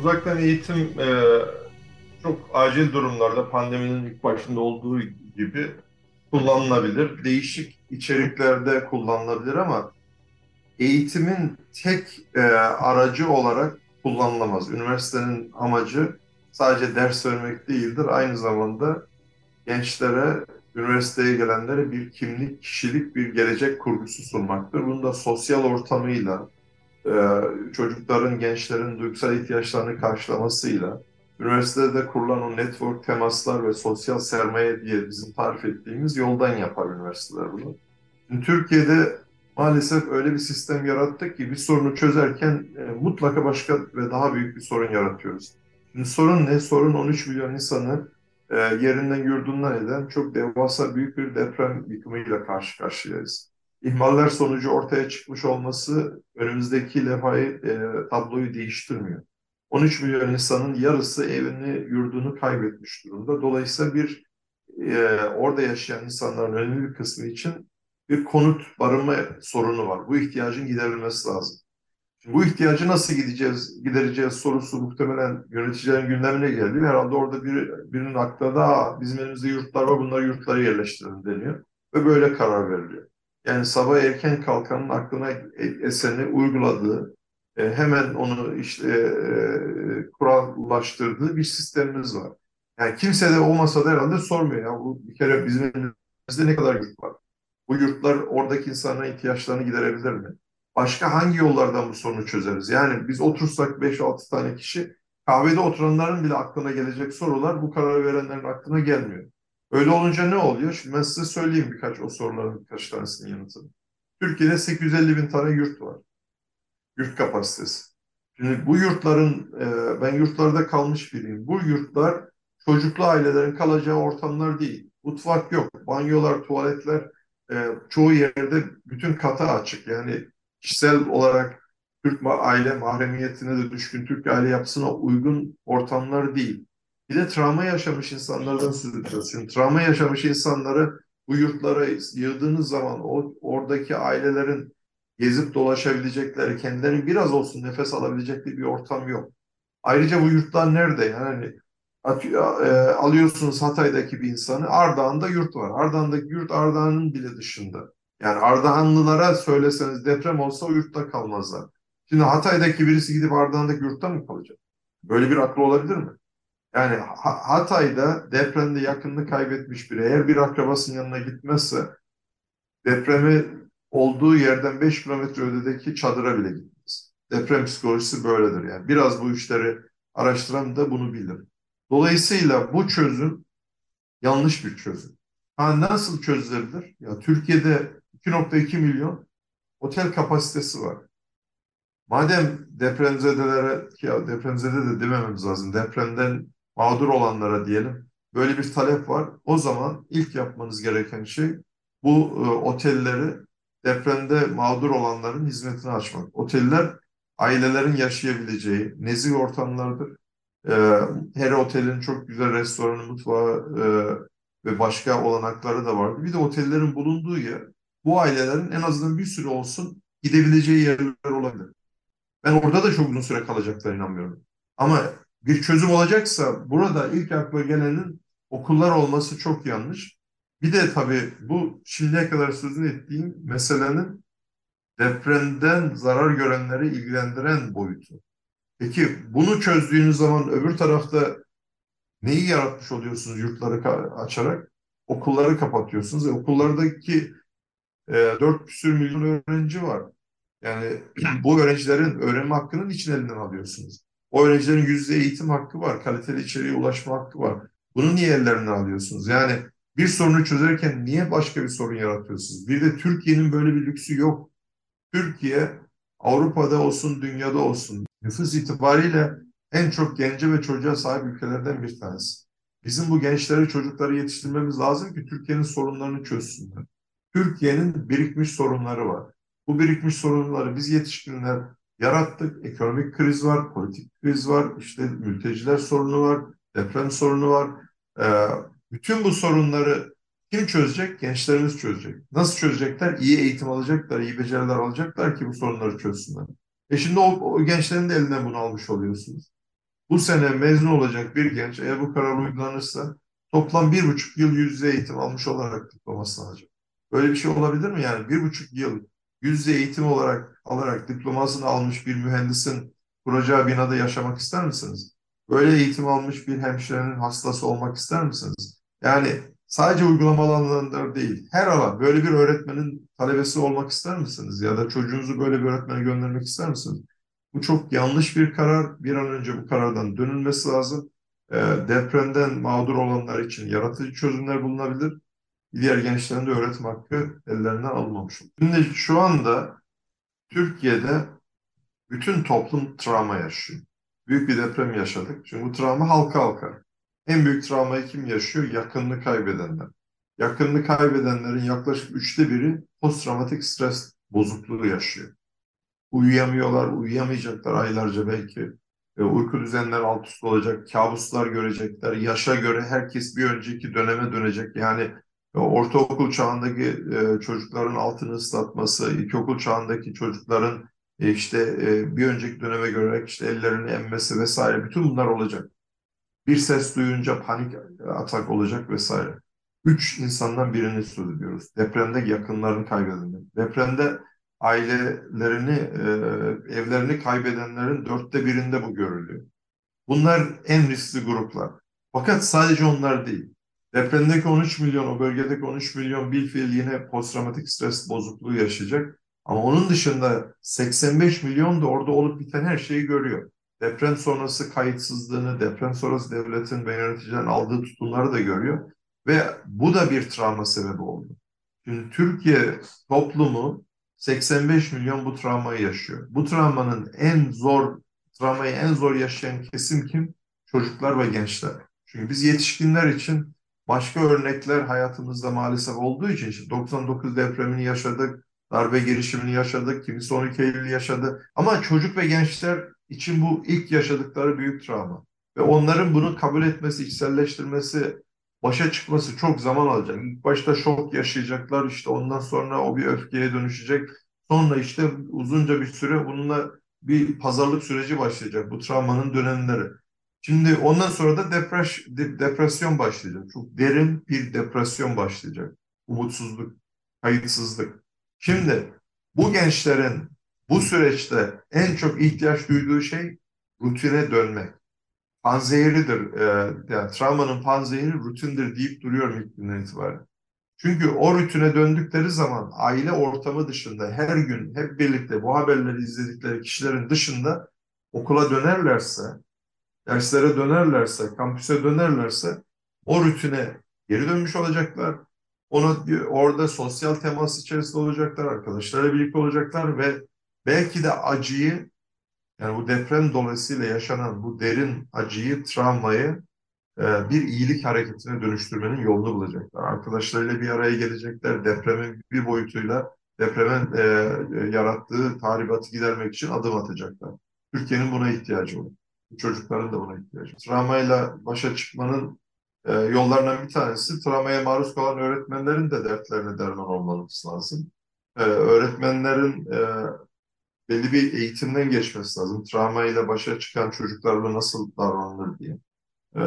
Uzaktan eğitim e, çok acil durumlarda pandeminin ilk başında olduğu gibi kullanılabilir. Değişik içeriklerde kullanılabilir ama eğitimin tek e, aracı olarak kullanılamaz. Üniversitenin amacı sadece ders vermek değildir. Aynı zamanda gençlere, üniversiteye gelenlere bir kimlik, kişilik, bir gelecek kurgusu sunmaktır. Bunu da sosyal ortamıyla, çocukların, gençlerin duygusal ihtiyaçlarını karşılamasıyla, üniversitede kurulan o network temaslar ve sosyal sermaye diye bizim tarif ettiğimiz yoldan yapar üniversiteler bunu. Türkiye'de maalesef öyle bir sistem yarattık ki bir sorunu çözerken e, mutlaka başka ve daha büyük bir sorun yaratıyoruz. Şimdi sorun ne? Sorun 13 milyon insanı e, yerinden yurdundan eden çok devasa büyük bir deprem yıkımıyla karşı karşıyayız. İhmaller sonucu ortaya çıkmış olması önümüzdeki levhayı, e, tabloyu değiştirmiyor. 13 milyon insanın yarısı evini, yurdunu kaybetmiş durumda. Dolayısıyla bir e, orada yaşayan insanların önemli bir kısmı için bir konut, barınma sorunu var. Bu ihtiyacın giderilmesi lazım. Şimdi bu ihtiyacı nasıl gideceğiz, gidereceğiz sorusu muhtemelen yöneticilerin gündemine geliyor. Herhalde orada bir, birinin aklına da bizim elimizde yurtlar var, bunları yurtlara yerleştirelim deniyor. Ve böyle karar veriliyor. Yani sabah erken kalkanın aklına eseni uyguladığı, e, hemen onu işte e, kurallaştırdığı bir sistemimiz var. Yani kimse de olmasa da herhalde sormuyor. Ya bu bir kere bizim elimizde ne kadar yurt var? Bu yurtlar oradaki insanların ihtiyaçlarını giderebilir mi? Başka hangi yollardan bu sorunu çözeriz? Yani biz otursak 5-6 tane kişi kahvede oturanların bile aklına gelecek sorular bu kararı verenlerin aklına gelmiyor. Öyle olunca ne oluyor? Şimdi ben size söyleyeyim birkaç o soruların birkaç tanesinin yanıtını. Türkiye'de 850 bin tane yurt var. Yurt kapasitesi. Şimdi bu yurtların, e, ben yurtlarda kalmış biriyim. Bu yurtlar çocuklu ailelerin kalacağı ortamlar değil. Mutfak yok, banyolar, tuvaletler e, çoğu yerde bütün kata açık. Yani kişisel olarak Türk aile mahremiyetine de düşkün Türk aile yapısına uygun ortamlar değil. Bir de travma yaşamış insanlardan söz ediyoruz. Travma yaşamış insanları bu yurtlara yığdığınız zaman o oradaki ailelerin gezip dolaşabilecekleri, kendilerini biraz olsun nefes alabilecekleri bir ortam yok. Ayrıca bu yurtlar nerede? Yani e, alıyorsunuz Hatay'daki bir insanı, Ardahan'da yurt var. Ardahan'daki yurt Ardahan'ın bile dışında. Yani Ardahanlılara söyleseniz deprem olsa o yurtta kalmazlar. Şimdi Hatay'daki birisi gidip Ardahan'daki yurtta mı kalacak? Böyle bir aklı olabilir mi? Yani Hatay'da depremde yakınını kaybetmiş biri eğer bir akrabasının yanına gitmezse depremi olduğu yerden 5 kilometre ötedeki çadıra bile gitmez. Deprem psikolojisi böyledir yani. Biraz bu işleri araştıran da bunu bilir. Dolayısıyla bu çözüm yanlış bir çözüm. Ha, nasıl çözülebilir? Ya Türkiye'de 2.2 milyon otel kapasitesi var. Madem depremzedelere, ya depremzede de demememiz lazım, depremden mağdur olanlara diyelim, böyle bir talep var. O zaman ilk yapmanız gereken şey bu e, otelleri depremde mağdur olanların hizmetine açmak. Oteller ailelerin yaşayabileceği nezih ortamlardır. E, her otelin çok güzel restoranı, mutfağı e, ve başka olanakları da vardır. Bir de otellerin bulunduğu yer bu ailelerin en azından bir süre olsun gidebileceği yerler olabilir. Ben orada da çok uzun süre kalacaklar inanmıyorum. Ama bir çözüm olacaksa burada ilk akla gelenin okullar olması çok yanlış. Bir de tabii bu şimdiye kadar sözünü ettiğim meselenin depremden zarar görenleri ilgilendiren boyutu. Peki bunu çözdüğünüz zaman öbür tarafta neyi yaratmış oluyorsunuz yurtları açarak? Okulları kapatıyorsunuz. E, okullardaki e, 4 küsür milyon öğrenci var. Yani bu öğrencilerin öğrenme hakkının için elinden alıyorsunuz. O öğrencilerin yüzde eğitim hakkı var, kaliteli içeriğe ulaşma hakkı var. Bunu niye ellerinden alıyorsunuz? Yani bir sorunu çözerken niye başka bir sorun yaratıyorsunuz? Bir de Türkiye'nin böyle bir lüksü yok. Türkiye Avrupa'da olsun, dünyada olsun nüfus itibariyle en çok gence ve çocuğa sahip ülkelerden bir tanesi. Bizim bu gençleri, çocukları yetiştirmemiz lazım ki Türkiye'nin sorunlarını çözsünler. Türkiye'nin birikmiş sorunları var. Bu birikmiş sorunları biz yetişkinler yarattık. Ekonomik kriz var, politik kriz var, işte mülteciler sorunu var, deprem sorunu var. Ee, bütün bu sorunları kim çözecek? Gençlerimiz çözecek. Nasıl çözecekler? İyi eğitim alacaklar, iyi beceriler alacaklar ki bu sorunları çözsünler. E şimdi o, o gençlerin de elinden bunu almış oluyorsunuz. Bu sene mezun olacak bir genç eğer bu karar uygulanırsa toplam bir buçuk yıl yüz yüze eğitim almış olarak diplomasını alacak. Böyle bir şey olabilir mi? Yani bir buçuk yıl yüz yüze eğitim olarak alarak diplomasını almış bir mühendisin kuracağı binada yaşamak ister misiniz? Böyle eğitim almış bir hemşirenin hastası olmak ister misiniz? Yani sadece uygulamalı alanlar değil, her alan böyle bir öğretmenin talebesi olmak ister misiniz? Ya da çocuğunuzu böyle bir öğretmene göndermek ister misiniz? Bu çok yanlış bir karar. Bir an önce bu karardan dönülmesi lazım. E, depremden mağdur olanlar için yaratıcı çözümler bulunabilir. Diğer gençlerin de öğretim hakkı ellerinden alınmamış. Şimdi şu anda Türkiye'de bütün toplum travma yaşıyor. Büyük bir deprem yaşadık. Çünkü bu travma halka halka. En büyük travmayı kim yaşıyor? Yakınını kaybedenler. Yakınını kaybedenlerin yaklaşık üçte biri posttraumatik stres bozukluğu yaşıyor. Uyuyamıyorlar, uyuyamayacaklar aylarca belki. E, uyku düzenleri alt üst olacak, kabuslar görecekler. Yaşa göre herkes bir önceki döneme dönecek. Yani ortaokul çağındaki e, çocukların altını ıslatması, ilkokul çağındaki çocukların e, işte e, bir önceki döneme göre işte ellerini emmesi vesaire bütün bunlar olacak. Bir ses duyunca panik atak olacak vesaire. Üç insandan birini söz ediyoruz. Depremde yakınlarını kaybedenler. Depremde ailelerini, evlerini kaybedenlerin dörtte birinde bu görülüyor. Bunlar en riskli gruplar. Fakat sadece onlar değil. Depremdeki 13 milyon, o bölgedeki 13 milyon bil fiil yine posttraumatik stres bozukluğu yaşayacak. Ama onun dışında 85 milyon da orada olup biten her şeyi görüyor. Deprem sonrası kayıtsızlığını, deprem sonrası devletin ve yöneticilerin aldığı tutumları da görüyor. Ve bu da bir travma sebebi oldu. Şimdi Türkiye toplumu 85 milyon bu travmayı yaşıyor. Bu travmanın en zor, travmayı en zor yaşayan kesim kim? Çocuklar ve gençler. Çünkü biz yetişkinler için başka örnekler hayatımızda maalesef olduğu için işte 99 depremini yaşadık, darbe girişimini yaşadık, kimisi 12 Eylül yaşadı. Ama çocuk ve gençler için bu ilk yaşadıkları büyük travma. Ve onların bunu kabul etmesi, içselleştirmesi, başa çıkması çok zaman alacak. İlk başta şok yaşayacaklar, işte ondan sonra o bir öfkeye dönüşecek. Sonra işte uzunca bir süre bununla bir pazarlık süreci başlayacak bu travmanın dönemleri. Şimdi ondan sonra da depres depresyon başlayacak. Çok derin bir depresyon başlayacak. Umutsuzluk, kayıtsızlık. Şimdi bu gençlerin bu süreçte en çok ihtiyaç duyduğu şey rutine dönmek. Panzehiridir. E, yani travmanın panzehiri rutindir deyip duruyorum ilk günden itibaren. Çünkü o rutine döndükleri zaman aile ortamı dışında her gün hep birlikte bu haberleri izledikleri kişilerin dışında okula dönerlerse, derslere dönerlerse, kampüse dönerlerse o rutine geri dönmüş olacaklar. Onu orada sosyal temas içerisinde olacaklar, arkadaşlarla birlikte olacaklar ve belki de acıyı yani bu deprem dolayısıyla yaşanan bu derin acıyı, travmayı e, bir iyilik hareketine dönüştürmenin yolunu bulacaklar. Arkadaşlarıyla bir araya gelecekler. Depremin bir boyutuyla depremin e, yarattığı tahribatı gidermek için adım atacaklar. Türkiye'nin buna ihtiyacı var. Çocukların da buna ihtiyacı var. Travmayla başa çıkmanın e, yollarından bir tanesi travmaya maruz kalan öğretmenlerin de dertlerine derman olması lazım. E, öğretmenlerin e, belli bir eğitimden geçmesi lazım. Travmayla başa çıkan çocuklarla nasıl davranılır diye. E,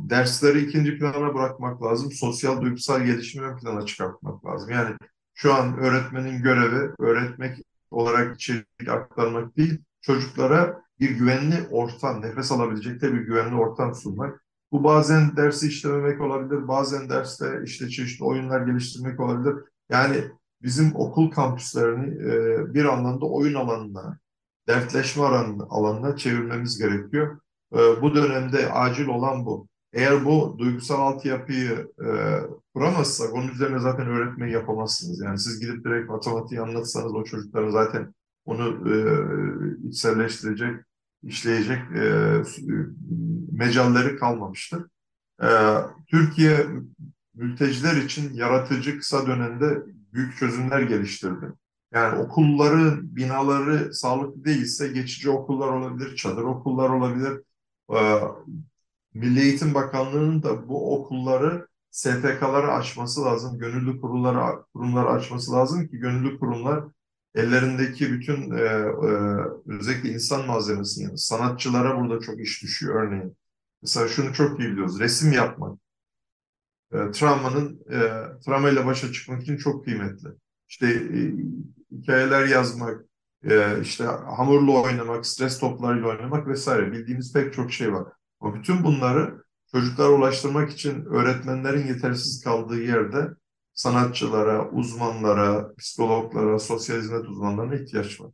dersleri ikinci plana bırakmak lazım. Sosyal duygusal gelişimi ön plana çıkartmak lazım. Yani şu an öğretmenin görevi öğretmek olarak içerik aktarmak değil, çocuklara bir güvenli ortam, nefes alabilecekleri bir güvenli ortam sunmak. Bu bazen dersi işlememek olabilir, bazen derste işte çeşitli oyunlar geliştirmek olabilir. Yani bizim okul kampüslerini e, bir anlamda oyun alanına, dertleşme alanına çevirmemiz gerekiyor. E, bu dönemde acil olan bu. Eğer bu duygusal altyapıyı e, kuramazsak onun üzerine zaten öğretmeyi yapamazsınız. Yani siz gidip direkt matematiği anlatsanız o çocukların zaten onu e, içselleştirecek, işleyecek e, mecalleri kalmamıştır. E, Türkiye mülteciler için yaratıcı kısa dönemde büyük çözümler geliştirdi. Yani okulların binaları sağlıklı değilse geçici okullar olabilir, çadır okullar olabilir. Ee, Milli Eğitim Bakanlığı'nın da bu okulları STK'ları açması lazım, gönüllü kurumları, kurumları açması lazım ki gönüllü kurumlar ellerindeki bütün e, e, özellikle insan malzemesini sanatçılara burada çok iş düşüyor örneğin. Mesela şunu çok iyi biliyoruz. Resim yapmak. E, travmanın e, travmayla başa çıkmak için çok kıymetli. İşte e, hikayeler yazmak, e, işte hamurla oynamak, stres toplarıyla oynamak vesaire bildiğimiz pek çok şey var. Ama bütün bunları çocuklara ulaştırmak için öğretmenlerin yetersiz kaldığı yerde sanatçılara, uzmanlara, psikologlara, sosyal hizmet uzmanlarına ihtiyaç var.